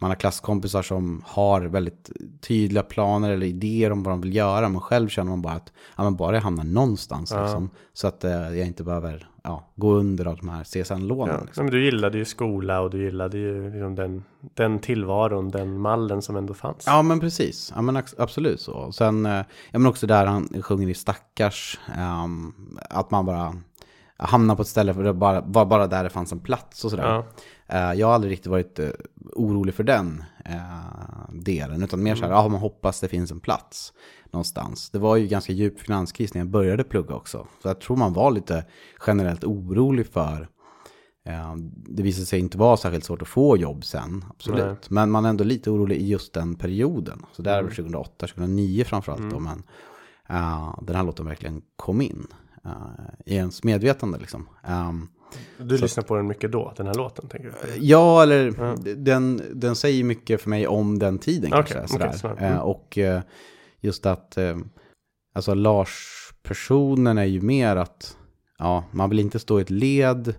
man har klasskompisar som har väldigt tydliga planer eller idéer om vad de vill göra. Men själv känner man bara att ja, men bara jag hamnar någonstans. Liksom, så att eh, jag inte behöver ja, gå under av de här CSN-lånen. Ja. Liksom. Men du gillade ju skola och du gillade ju liksom den, den tillvaron, den mallen som ändå fanns. Ja men precis, ja, men absolut så. Sen, eh, ja, men också där han sjunger i Stackars, ehm, att man bara hamnar på ett ställe för det bara, var bara där det fanns en plats och sådär. Ja. Eh, jag har aldrig riktigt varit eh, orolig för den eh, delen, utan mer så här, ja man hoppas det finns en plats någonstans. Det var ju ganska djup finanskris när jag började plugga också. Så jag tror man var lite generellt orolig för Det visade sig inte vara särskilt svårt att få jobb sen, absolut. Nej. Men man är ändå lite orolig i just den perioden. Så där var 2008, 2009 framförallt då, men den här låten verkligen kom in. Eh, i ens medvetande liksom. Ehm, Du Så- lyssnar på den mycket då, den här låten tänker du? Ja, eller Ja. den, den säger mycket för mig om den tiden Okej, kanske. okej, sådär. smart. Mm. Eh, och eh, just att, eh, alltså Lars-personen är ju mer att, ja, man vill inte stå i ett led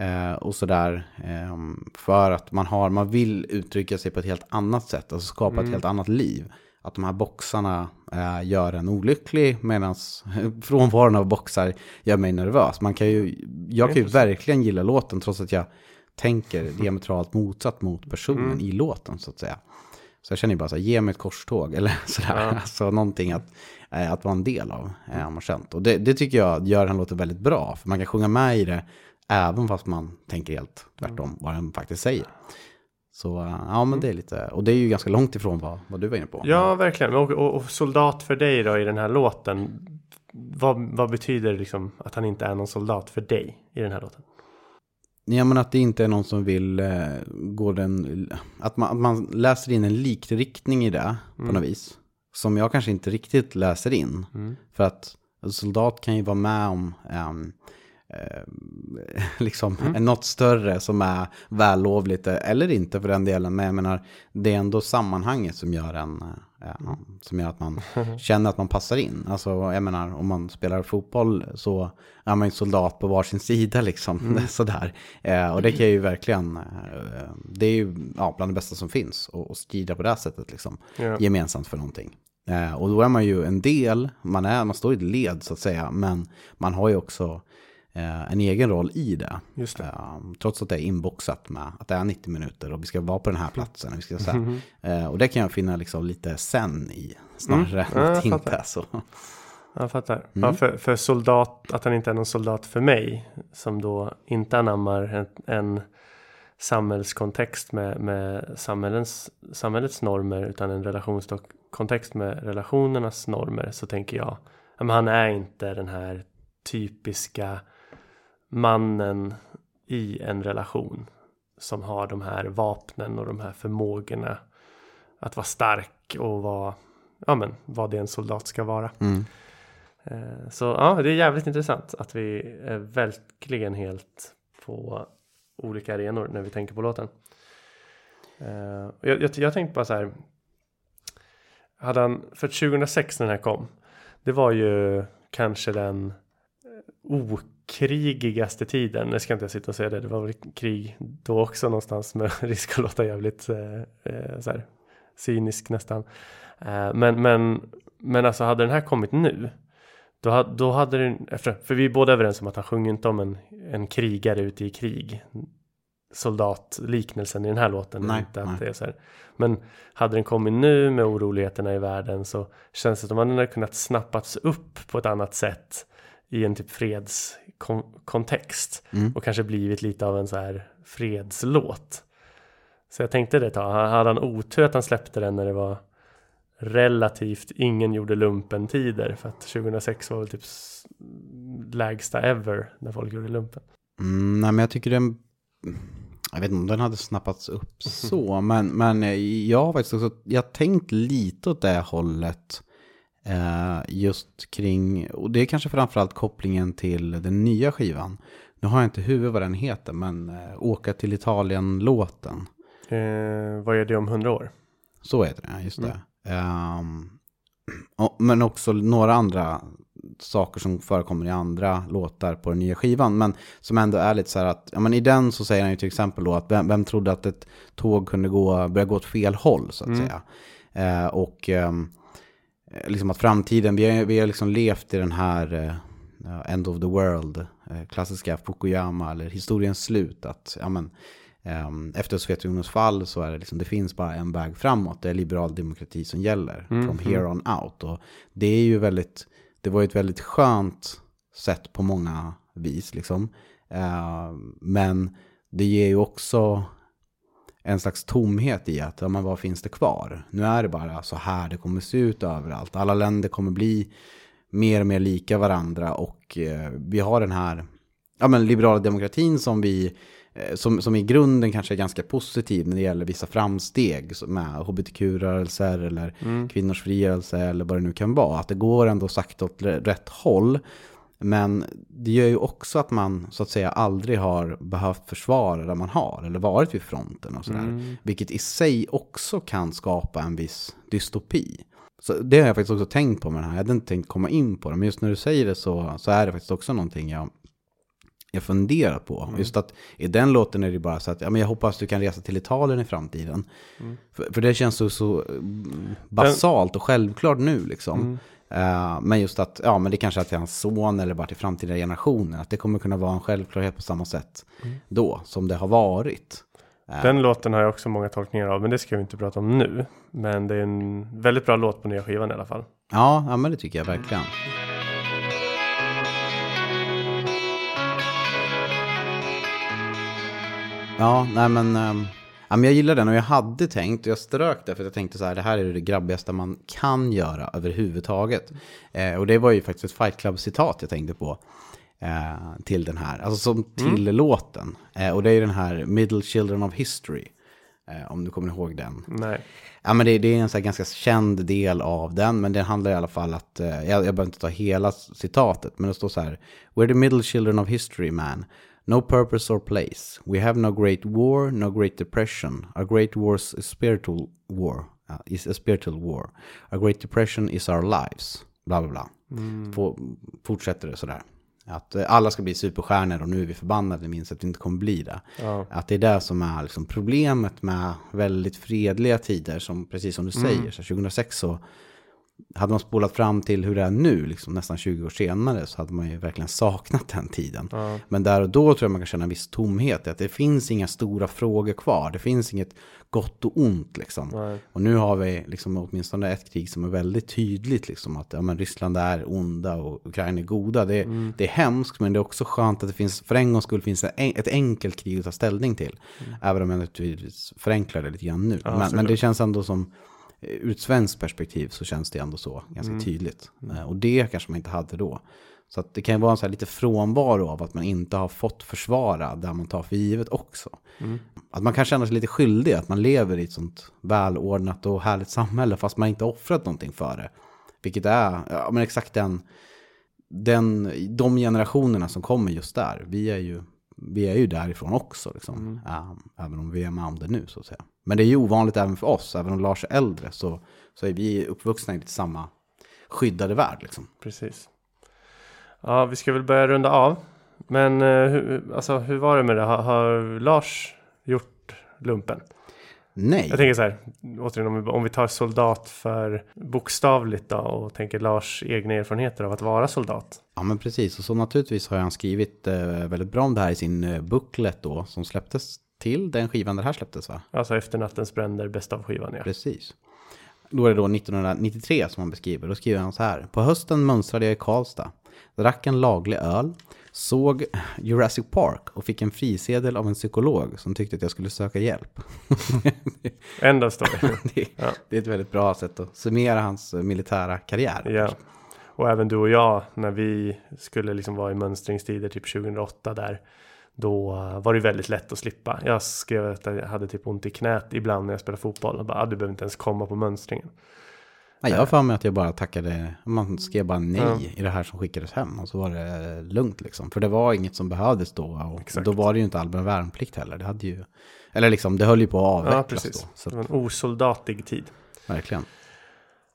eh, och sådär. Eh, för att man har, man vill uttrycka sig på ett helt annat sätt, alltså skapa Mm. ett helt annat liv. Att de här boxarna eh, gör en olycklig medan [laughs] frånvaron av boxar gör mig nervös. Man kan ju, jag kan ju verkligen gilla låten trots att jag tänker diametralt motsatt mot personen Mm. i låten så att säga. Så jag känner ju bara så här, ge mig ett korståg [laughs] eller sådär. Ja. Alltså någonting att, eh, att vara en del av eh, har man känt. Och det, det tycker jag gör den låten väldigt bra. För man kan sjunga med i det även fast man tänker helt tvärtom vad den faktiskt säger. Så eh, ja, men det är lite, och det är ju ganska långt ifrån vad, vad du var inne på. Ja, verkligen. Och, och, och soldat för dig då i den här låten. Vad, vad betyder liksom att han inte är någon soldat för dig i den här låten? Ja, men att det inte är någon som vill eh, gå den... Att man, att man läser in en likriktning i det på något vis. Som jag kanske inte riktigt läser in. För att soldat kan ju vara med om ehm, eh, [laughs] liksom något större som är vällovligt eller inte för den delen. Men jag menar, det är ändå sammanhanget som gör en... eh, som gör att man [laughs] känner att man passar in. Alltså, jag menar, om man spelar fotboll så är man ju soldat på varsin sida liksom. [laughs] Sådär. Eh, och det kan ju verkligen, eh, det är ju ja, bland det bästa som finns. att- strida på det här sättet liksom. Ja. Gemensamt för någonting. Eh, och då är man ju en del, man, är, man står i ett led så att säga. Men man har ju också en egen roll i det. Just det. Eh, trots att det är inboxat med att det är 90 minuter och vi ska vara på den här platsen. och Vi ska, så här. Eh, och det kan jag finna liksom lite sen i, snarare Mm. Ja, än att inte fattar. är så. Jag fattar. Mm. Ja, för, för soldat, att han inte är någon soldat för mig. Som då inte anammar en, en samhällskontext med, med samhällens, samhällets normer. Utan en relationskontext med relationernas normer. Så tänker jag, ja, men han är inte den här typiska mannen i en relation. Som har de här vapnen och de här förmågorna. Att vara stark och vara, ja men vad det en soldat ska vara. Mm. Eh, Så ja, det är jävligt intressant att vi är verkligen helt på olika arenor när vi tänker på låten. Eh, Jag, jag, jag tänkte bara så här. Hade han, för 2006 när den här kom. Det var ju kanske den eh, okrigigaste tiden. Nu ska inte jag sitta och säga det. Det var väl krig då också någonstans. Med [laughs] risk att låta jävligt eh, eh, så här, cynisk nästan. Eh, men, men, men alltså hade den här kommit nu. Då, då hade den, för vi är båda överens om att han sjunger inte om en, en krigare ute i krig. Soldatliknelsen i den här låten. Nej, inte att nej. det är så här. Men hade den kommit nu med oroligheterna i världen så känns det som att den hade kunnat snappats upp på ett annat sätt i en typ fredskontext. Mm. Och kanske blivit lite av en så här fredslåt. Så jag tänkte det ett tag. Hade han otur att han släppte den när det var relativt ingen gjorde lumpen tider för att 2006 var väl typ lägsta ever när folk gjorde lumpen. Mm, nej, men jag tycker den... Jag vet inte om den hade snappats upp så, men, men jag har faktiskt också jag har tänkt lite åt det hållet. Eh, just kring, och det är kanske framförallt kopplingen till den nya skivan. Nu har jag inte huvud vad den heter, men eh, Åka till Italien-låten. Eh, vad är det om hundra år? Så heter det, just det. Ehm, [clears throat] och, men också några andra saker som förekommer i andra låtar på den nya skivan. Men som ändå är lite så här att, ja men i den så säger han ju till exempel då att vem, vem trodde att ett tåg kunde gå, börja gå åt fel håll så att säga. Eh, och ehm, liksom att framtiden, vi har, vi har liksom levt i den här eh, ja, end of the world, eh, klassiska Fukuyama eller historiens slut. Att, ja men, ehm, efter Sovjetunionens fall så är det liksom, det finns bara en väg framåt, det är liberal demokrati som gäller, from here on out. Och det är ju väldigt, det var ju ett väldigt skönt sätt på många vis liksom. Eh, men det ger ju också en slags tomhet i att, ja men vad finns det kvar? Nu är det bara så här det kommer se ut överallt. Alla länder kommer bli mer och mer lika varandra och eh, vi har den här ja, men liberala demokratin som vi eh, som, som i grunden kanske är ganska positiv när det gäller vissa framsteg som med hbtq-rörelser eller kvinnors frigörelse eller vad det nu kan vara. Att det går ändå sakta åt rätt håll. Men det gör ju också att man så att säga aldrig har behövt försvara där man har eller varit vid fronten och sådär. Vilket i sig också kan skapa en viss dystopi. Så det har jag faktiskt också tänkt på med den här. Jag hade inte tänkt komma in på det, men just när du säger det så, så är det faktiskt också någonting jag, jag funderar på. Just att i den låten är det bara så att ja, men jag hoppas du kan resa till Italien i framtiden. För, för det känns så, så mm, basalt och självklart nu liksom. Eh, men just att, ja men det kanske är till hans son eller bara till framtida generationer. Att det kommer kunna vara en självklarhet på samma sätt då som det har varit. Den låten har jag också många tolkningar av, men det ska vi inte prata om nu. Men det är en väldigt bra låt på nya skivan i alla fall. Ja, ja men det tycker jag verkligen. Ja, nej men, ehm, ja, men jag gillar den och jag hade tänkt, och jag strök det för jag tänkte så här, det här är det grabbigaste man kan göra överhuvudtaget. Eh, och det var ju faktiskt ett Fight Club-citat jag tänkte på eh, till den här, alltså som till låten. Eh, och det är ju den här Middle Children of History, eh, om du kommer ihåg den. Nej. Ja, men det, det är en så ganska känd del av den, men det handlar i alla fall att, eh, jag, jag behöver inte ta hela citatet, men det står så här, We're the middle children of history, man. No purpose or place. We have no great war, no great depression. Our great wars is spiritual war. uh, is a spiritual war. Our great depression is our lives. Bla, bla, bla. Få- Fortsätter det sådär. Att eh, alla ska bli superstjärnor och nu är vi förbannade, minns att vi inte kommer bli det. Ja. Att det är det som är liksom problemet med väldigt fredliga tider, som precis som du säger. Så 2006 så hade man spolat fram till hur det är nu, liksom nästan 20 år senare, så hade man ju verkligen saknat den tiden. Men där och då tror jag man kan känna en viss tomhet, att det finns inga stora frågor kvar, det finns inget gott och ont liksom. Och nu har vi liksom åtminstone ett krig som är väldigt tydligt, liksom att ja, men Ryssland är onda och Ukraina är goda. Det, det är hemskt, men det är också skönt att det finns, för en gångs skull finns det en, ett enkelt krig att ta ställning till. Även om jag naturligtvis förenklar det lite grann nu. men, men det känns ändå som, ur ett svenskt perspektiv så känns det ändå så ganska tydligt. Eh, Och det kanske man inte hade då. Så det kan ju vara en så lite frånvaro av att man inte har fått försvara där man tar för givet också. Att man kan känna sig lite skyldig, att man lever i ett sånt välordnat och härligt samhälle fast man inte har offrat någonting för det. Vilket är, ja men exakt den, den, de generationerna som kommer just där. Vi är ju, vi är ju därifrån också, liksom. Ja, även om vi är med om det nu, så att säga. Men det är ju ovanligt även för oss, även om Lars är äldre, så, så är vi uppvuxna i lite samma skyddade värld, liksom. Precis. Ja, vi ska väl börja runda av. Men eh, hur, alltså, hur var det med det? Har, har Lars gjort lumpen? Nej. Jag tänker så här, återigen om vi, om vi tar soldat för bokstavligt då och tänker Lars egna erfarenheter av att vara soldat. Ja men precis, och så naturligtvis har han skrivit eh, väldigt bra om det här i sin eh, booklet då, som släpptes till den skivan där det här släpptes va? Alltså efter nattens bränder, bäst av skivan ja. Precis. Då är det då 1993 som han beskriver. Då skriver han så här. På hösten mönstrade jag i Karlstad. Drack en laglig öl. Såg Jurassic Park och fick en frisedel av en psykolog som tyckte att jag skulle söka hjälp. [laughs] End of story. [laughs] det, Ja. det är ett väldigt bra sätt att summera hans eh, militära karriär. ja. Och även du och jag, när vi skulle liksom vara i mönstringstider, typ 2008 där, då var det väldigt lätt att slippa. Jag skrev att jag hade typ ont i knät ibland när jag spelade fotboll. Och bara, ah, du behöver inte ens komma på mönstringen. Nej, jag har för mig att jag bara tackade, man skrev bara nej Ja. i det här som skickades hem och så var det lugnt liksom. För det var inget som behövdes då och Exakt. då var det ju inte allmän värnplikt heller. Det hade ju, eller liksom det höll ju på att avvecklas Ja, precis. då. Så Det var en osoldatig tid. verkligen.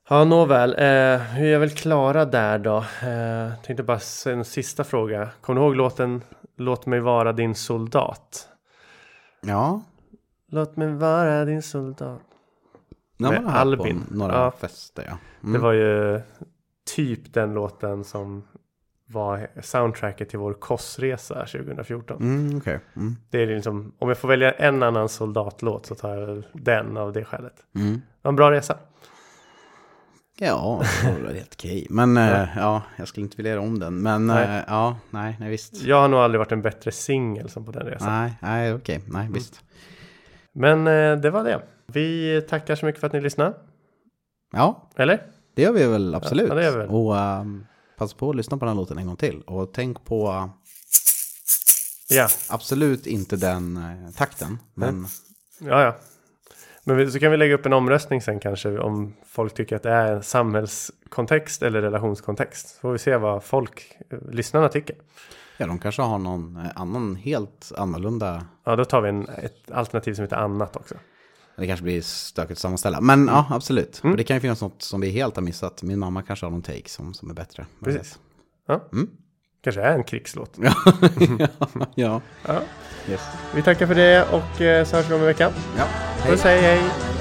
Ja, nåväl. Eh, hur är jag väl klara där då? Eh, tänkte bara en sista fråga. Kommer du ihåg låten Låt mig vara din soldat? Ja, Låt mig vara din soldat. När Med Albin. några Ja. fester ja. Det Mm. var ju typ den låten som var soundtracket till vår kossresa 2014. Mm, okej. Mm. Det är liksom, om jag får välja en annan soldatlåt så tar jag den av det skälet. Mm. Det var en bra resa. Ja, det var helt okej. Men ja. ja, jag skulle inte vilja göra om den. Men Nej. nej. ja, nej, nej visst. Jag har nog aldrig varit en bättre singel som på den resan. Nej, nej, okej, nej visst. Men eh, det var det. Vi tackar så mycket för att ni lyssnade. Ja, Eller? det gör vi väl absolut. Ja, det gör vi väl. Och ehm, passa på att lyssna på den här låten en gång till. Och tänk på Ja, absolut inte den eh, takten. Men ja, ja. Men vi, så kan vi lägga upp en omröstning sen kanske om folk tycker att det är samhällskontext eller relationskontext. Så får vi se vad folk, eh, lyssnarna tycker. Ja, de kanske har någon eh, annan helt annorlunda. Ja, då tar vi en, ett alternativ som heter annat också. Det kanske blir stökigt att sammanställa. Men ja, absolut. För det kan ju finnas något som vi helt har missat. Min mamma kanske har någon take som, som är bättre. Precis. Ja. Kanske är en krigslåt. [laughs] ja. [laughs] ja. Ja. Yes. Vi tackar för det och eh, så hörs vi om en vecka. ja. Puss, hej hej!